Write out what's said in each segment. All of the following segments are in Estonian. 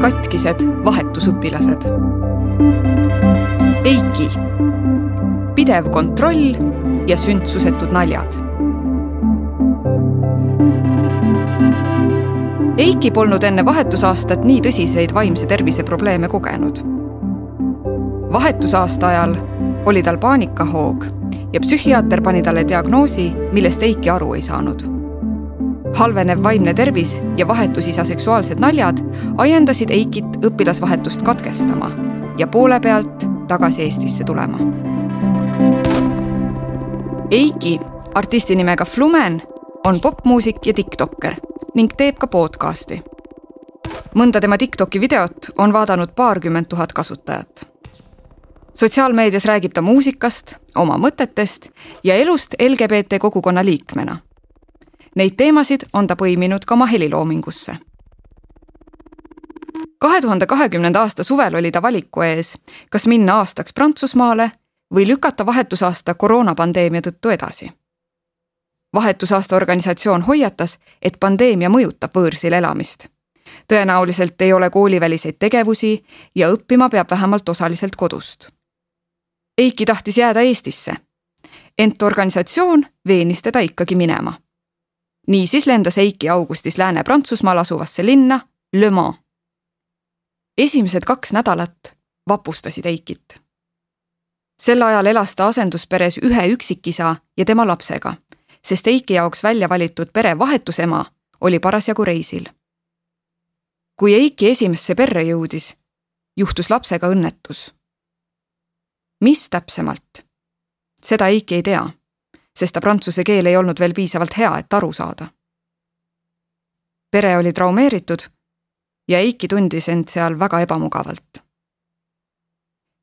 katkised vahetusõpilased. Eiki, pidev kontroll ja sündsusetud naljad. Eiki polnud enne vahetusaastat nii tõsiseid vaimse tervise probleeme kogenud. vahetusaasta ajal oli tal paanikahoog ja psühhiaater pani talle diagnoosi, millest Eiki aru ei saanud halvenev vaimne tervis ja vahetusisa seksuaalsed naljad ajendasid Eikit õpilasvahetust katkestama ja poole pealt tagasi Eestisse tulema. Eiki, artisti nimega Flumen, on popmuusik ja tiktokker ning teeb ka podcasti. mõnda tema Tiktoki videot on vaadanud paarkümmend tuhat kasutajat. sotsiaalmeedias räägib ta muusikast, oma mõtetest ja elust LGBT kogukonna liikmena Neid teemasid on ta põiminud ka oma heliloomingusse. kahe tuhande kahekümnenda aasta suvel oli ta valiku ees, kas minna aastaks Prantsusmaale või lükata vahetusaasta koroonapandeemia tõttu edasi. vahetusaasta organisatsioon hoiatas, et pandeemia mõjutab võõrsil elamist. tõenäoliselt ei ole kooliväliseid tegevusi ja õppima peab vähemalt osaliselt kodust. Eiki tahtis jääda Eestisse, ent organisatsioon veenis teda ikkagi minema niisiis lendas Eiki augustis Lääne-Prantsusmaal asuvasse linna Le Mans. esimesed kaks nädalat vapustasid Eikit. sel ajal elas ta asendusperes ühe üksikisa ja tema lapsega, sest Eiki jaoks välja valitud pere vahetusema oli parasjagu reisil. kui Eiki esimesse perre jõudis, juhtus lapsega õnnetus. mis täpsemalt? seda Eiki ei tea sest ta prantsuse keel ei olnud veel piisavalt hea, et aru saada. pere oli traumeeritud ja Eiki tundis end seal väga ebamugavalt.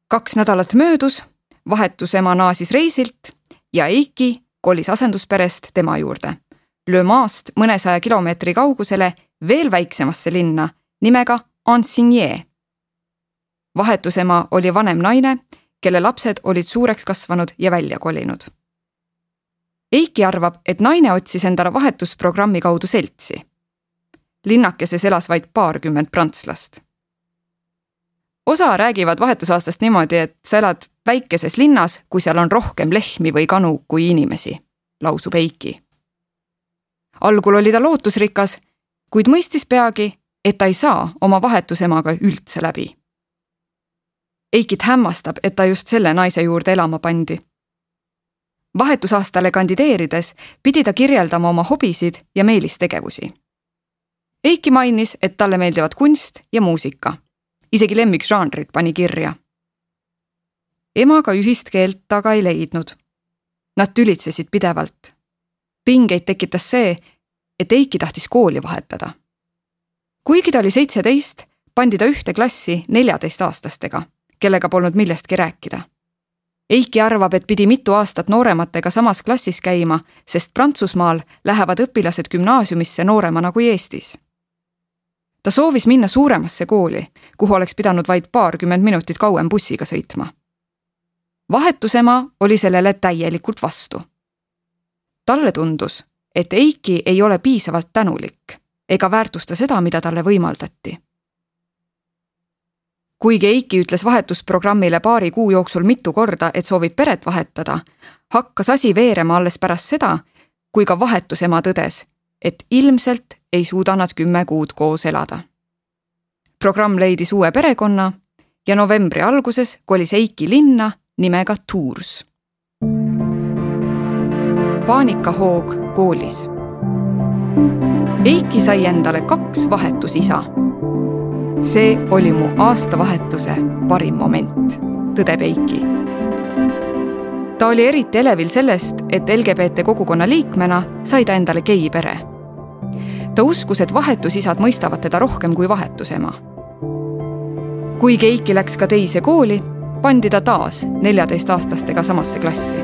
kaks nädalat möödus, vahetusema naasis reisilt ja Eiki kolis asendusperest tema juurde. Le Mans'st mõnesaja kilomeetri kaugusele veel väiksemasse linna nimega Ansigné. vahetusema oli vanem naine, kelle lapsed olid suureks kasvanud ja välja kolinud Eiki arvab, et naine otsis endale vahetusprogrammi kaudu seltsi. linnakeses elas vaid paarkümmend prantslast. osa räägivad vahetusaastast niimoodi, et sa elad väikeses linnas, kui seal on rohkem lehmi või kanu kui inimesi, lausub Eiki. algul oli ta lootusrikas, kuid mõistis peagi, et ta ei saa oma vahetusemaga üldse läbi. Eikit hämmastab, et ta just selle naise juurde elama pandi vahetusaastale kandideerides pidi ta kirjeldama oma hobisid ja meelistegevusi. Eiki mainis, et talle meeldivad kunst ja muusika. isegi lemmikžanrit pani kirja. emaga ühist keelt ta aga ei leidnud. Nad tülitsesid pidevalt. pingeid tekitas see, et Eiki tahtis kooli vahetada. kuigi ta oli seitseteist, pandi ta ühte klassi neljateistaastastega, kellega polnud millestki rääkida Eiki arvab, et pidi mitu aastat noorematega samas klassis käima, sest Prantsusmaal lähevad õpilased gümnaasiumisse nooremana kui Eestis. ta soovis minna suuremasse kooli, kuhu oleks pidanud vaid paarkümmend minutit kauem bussiga sõitma. vahetusema oli sellele täielikult vastu. talle tundus, et Eiki ei ole piisavalt tänulik ega väärtusta seda, mida talle võimaldati kuigi Eiki ütles vahetusprogrammile paari kuu jooksul mitu korda, et soovib peret vahetada, hakkas asi veerema alles pärast seda, kui ka vahetusema tõdes, et ilmselt ei suuda nad kümme kuud koos elada. programm leidis uue perekonna ja novembri alguses kolis Eiki linna nimega Tours. paanikahoog koolis. Eiki sai endale kaks vahetusisa see oli mu aastavahetuse parim moment, tõdeb Eiki. ta oli eriti elevil sellest, et LGBT kogukonna liikmena sai ta endale geipere. ta uskus, et vahetusisad mõistavad teda rohkem kui vahetusema. kuigi Eiki läks ka teise kooli, pandi ta taas neljateistaastastega samasse klassi.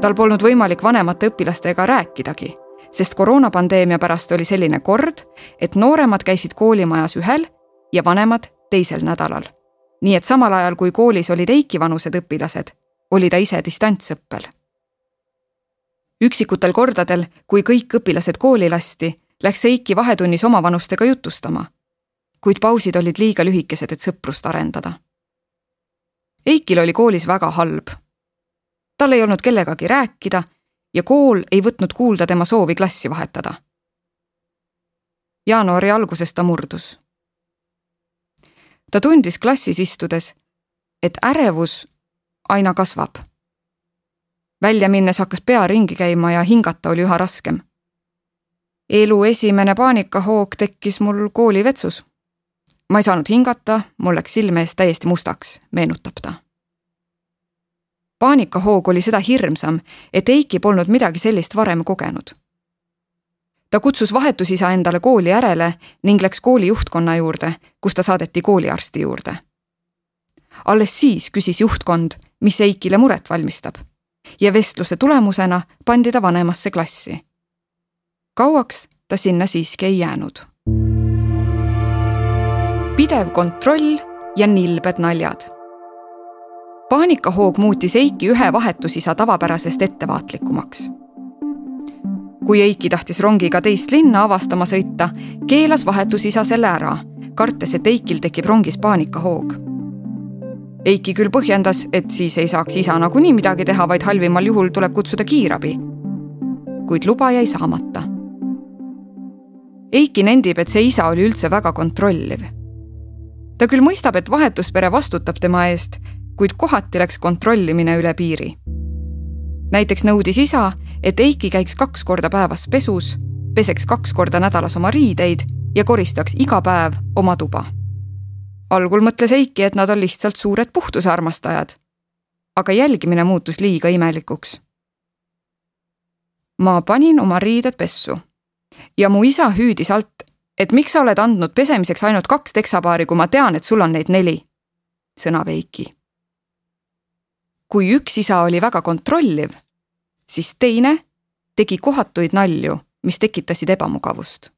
tal polnud võimalik vanemate õpilastega rääkidagi sest koroonapandeemia pärast oli selline kord, et nooremad käisid koolimajas ühel ja vanemad teisel nädalal. nii et samal ajal, kui koolis olid Eiki vanused õpilased, oli ta ise distantsõppel. üksikutel kordadel, kui kõik õpilased kooli lasti, läks Eiki vahetunnis omavanustega jutustama. kuid pausid olid liiga lühikesed, et sõprust arendada. Eikil oli koolis väga halb. tal ei olnud kellegagi rääkida ja kool ei võtnud kuulda tema soovi klassi vahetada. jaanuari alguses ta murdus. ta tundis klassis istudes, et ärevus aina kasvab. välja minnes hakkas pea ringi käima ja hingata oli üha raskem. elu esimene paanikahoog tekkis mul koolivetsus. ma ei saanud hingata, mul läks silme ees täiesti mustaks, meenutab ta paanikahoog oli seda hirmsam, et Eiki polnud midagi sellist varem kogenud. ta kutsus vahetusisa endale kooli järele ning läks kooli juhtkonna juurde, kus ta saadeti kooliarsti juurde. alles siis küsis juhtkond, mis Eikile muret valmistab ja vestluse tulemusena pandi ta vanemasse klassi. kauaks ta sinna siiski ei jäänud. pidev kontroll ja nilbed naljad paanikahoog muutis Eiki ühe vahetusisa tavapärasest ettevaatlikumaks. kui Eiki tahtis rongiga teist linna avastama sõita, keelas vahetusisa selle ära, kartes, et Eikil tekib rongis paanikahoog. Eiki küll põhjendas, et siis ei saaks isa nagunii midagi teha, vaid halvimal juhul tuleb kutsuda kiirabi. kuid luba jäi saamata. Eiki nendib, et see isa oli üldse väga kontrolliv. ta küll mõistab, et vahetuspere vastutab tema eest kuid kohati läks kontrollimine üle piiri. näiteks nõudis isa, et Eiki käiks kaks korda päevas pesus, peseks kaks korda nädalas oma riideid ja koristaks iga päev oma tuba. algul mõtles Eiki, et nad on lihtsalt suured puhtuse armastajad. aga jälgimine muutus liiga imelikuks. ma panin oma riided pessu ja mu isa hüüdis alt, et miks sa oled andnud pesemiseks ainult kaks teksapaari, kui ma tean, et sul on neid neli, sõnab Eiki kui üks isa oli väga kontrolliv, siis teine tegi kohatuid nalju, mis tekitasid ebamugavust.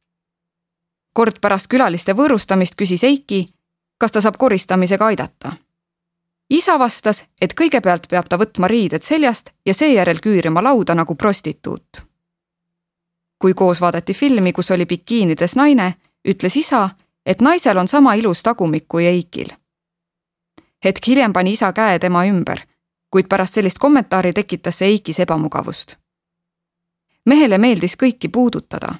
kord pärast külaliste võõrustamist küsis Eiki, kas ta saab koristamisega aidata. isa vastas, et kõigepealt peab ta võtma riided seljast ja seejärel küürima lauda nagu prostituut. kui koos vaadati filmi, kus oli bikiinides naine, ütles isa, et naisel on sama ilus tagumik kui Eikil. hetk hiljem pani isa käe tema ümber kuid pärast sellist kommentaari tekitas see Eikis ebamugavust. mehele meeldis kõiki puudutada.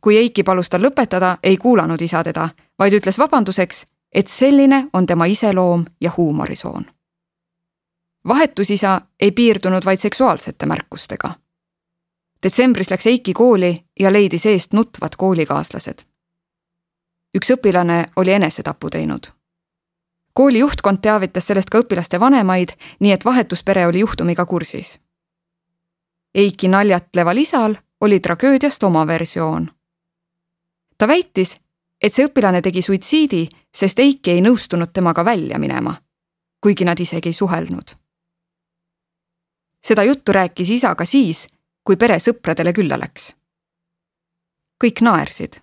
kui Eiki palus tal lõpetada, ei kuulanud isa teda, vaid ütles vabanduseks, et selline on tema iseloom ja huumorisoon. vahetusisa ei piirdunud vaid seksuaalsete märkustega. detsembris läks Eiki kooli ja leidis eest nutvad koolikaaslased. üks õpilane oli enesetapu teinud kooli juhtkond teavitas sellest ka õpilaste vanemaid, nii et vahetuspere oli juhtumiga kursis. Eiki naljatleval isal oli tragöödiast oma versioon. ta väitis, et see õpilane tegi suitsiidi, sest Eiki ei nõustunud temaga välja minema, kuigi nad isegi ei suhelnud. seda juttu rääkis isa ka siis, kui pere sõpradele külla läks. kõik naersid.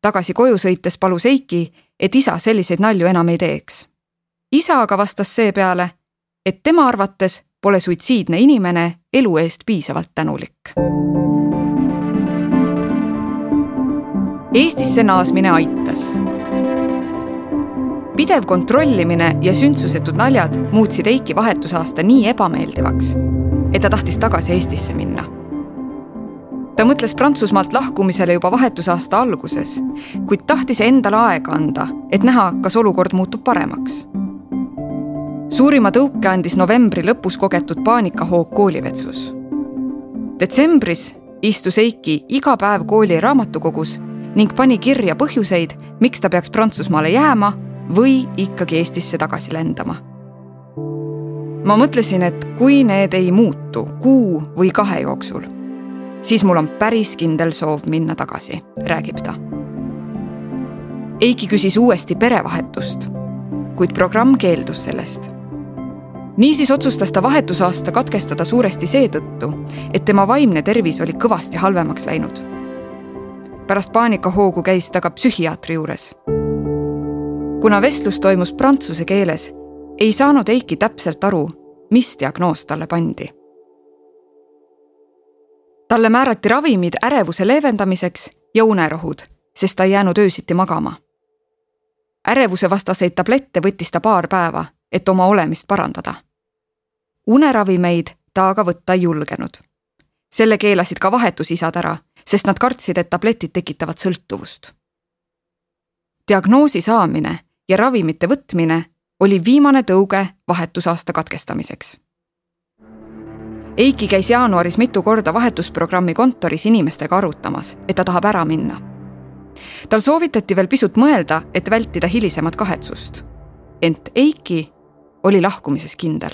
tagasi koju sõites palus Eiki, et isa selliseid nalju enam ei teeks. isa aga vastas seepeale, et tema arvates pole suitsiidne inimene elu eest piisavalt tänulik. Eestisse naasmine aitas. pidev kontrollimine ja sündsusetud naljad muutsid Eiki vahetusaasta nii ebameeldivaks, et ta tahtis tagasi Eestisse minna ta mõtles Prantsusmaalt lahkumisele juba vahetusaasta alguses, kuid tahtis endale aega anda, et näha, kas olukord muutub paremaks. suurima tõuke andis novembri lõpus kogetud paanikahoog koolivetsus. detsembris istus Eiki iga päev kooli raamatukogus ning pani kirja põhjuseid, miks ta peaks Prantsusmaale jääma või ikkagi Eestisse tagasi lendama. ma mõtlesin, et kui need ei muutu kuu või kahe jooksul siis mul on päris kindel soov minna tagasi, räägib ta. Eiki küsis uuesti perevahetust, kuid programm keeldus sellest. niisiis otsustas ta vahetusaasta katkestada suuresti seetõttu, et tema vaimne tervis oli kõvasti halvemaks läinud. pärast paanikahoogu käis ta ka psühhiaatri juures. kuna vestlus toimus prantsuse keeles, ei saanud Eiki täpselt aru, mis diagnoos talle pandi talle määrati ravimid ärevuse leevendamiseks ja unerohud, sest ta ei jäänud öösiti magama. ärevuse vastaseid tablette võttis ta paar päeva, et oma olemist parandada. uneravimeid ta aga võtta ei julgenud. selle keelasid ka vahetusisad ära, sest nad kartsid, et tabletid tekitavad sõltuvust. diagnoosi saamine ja ravimite võtmine oli viimane tõuge vahetusaasta katkestamiseks Eiki käis jaanuaris mitu korda vahetusprogrammi kontoris inimestega arutamas, et ta tahab ära minna. tal soovitati veel pisut mõelda, et vältida hilisemat kahetsust. ent Eiki oli lahkumises kindel.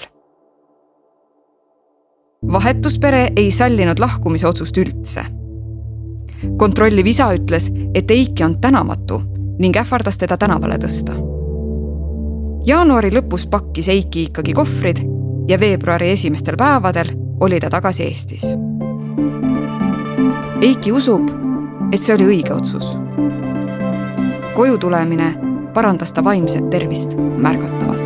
vahetuspere ei sallinud lahkumise otsust üldse. kontrolliv isa ütles, et Eiki on tänamatu ning ähvardas teda tänavale tõsta. jaanuari lõpus pakkis Eiki ikkagi kohvrid ja veebruari esimestel päevadel oli ta tagasi Eestis. Eiki usub, et see oli õige otsus. koju tulemine parandas ta vaimset tervist märgatavalt.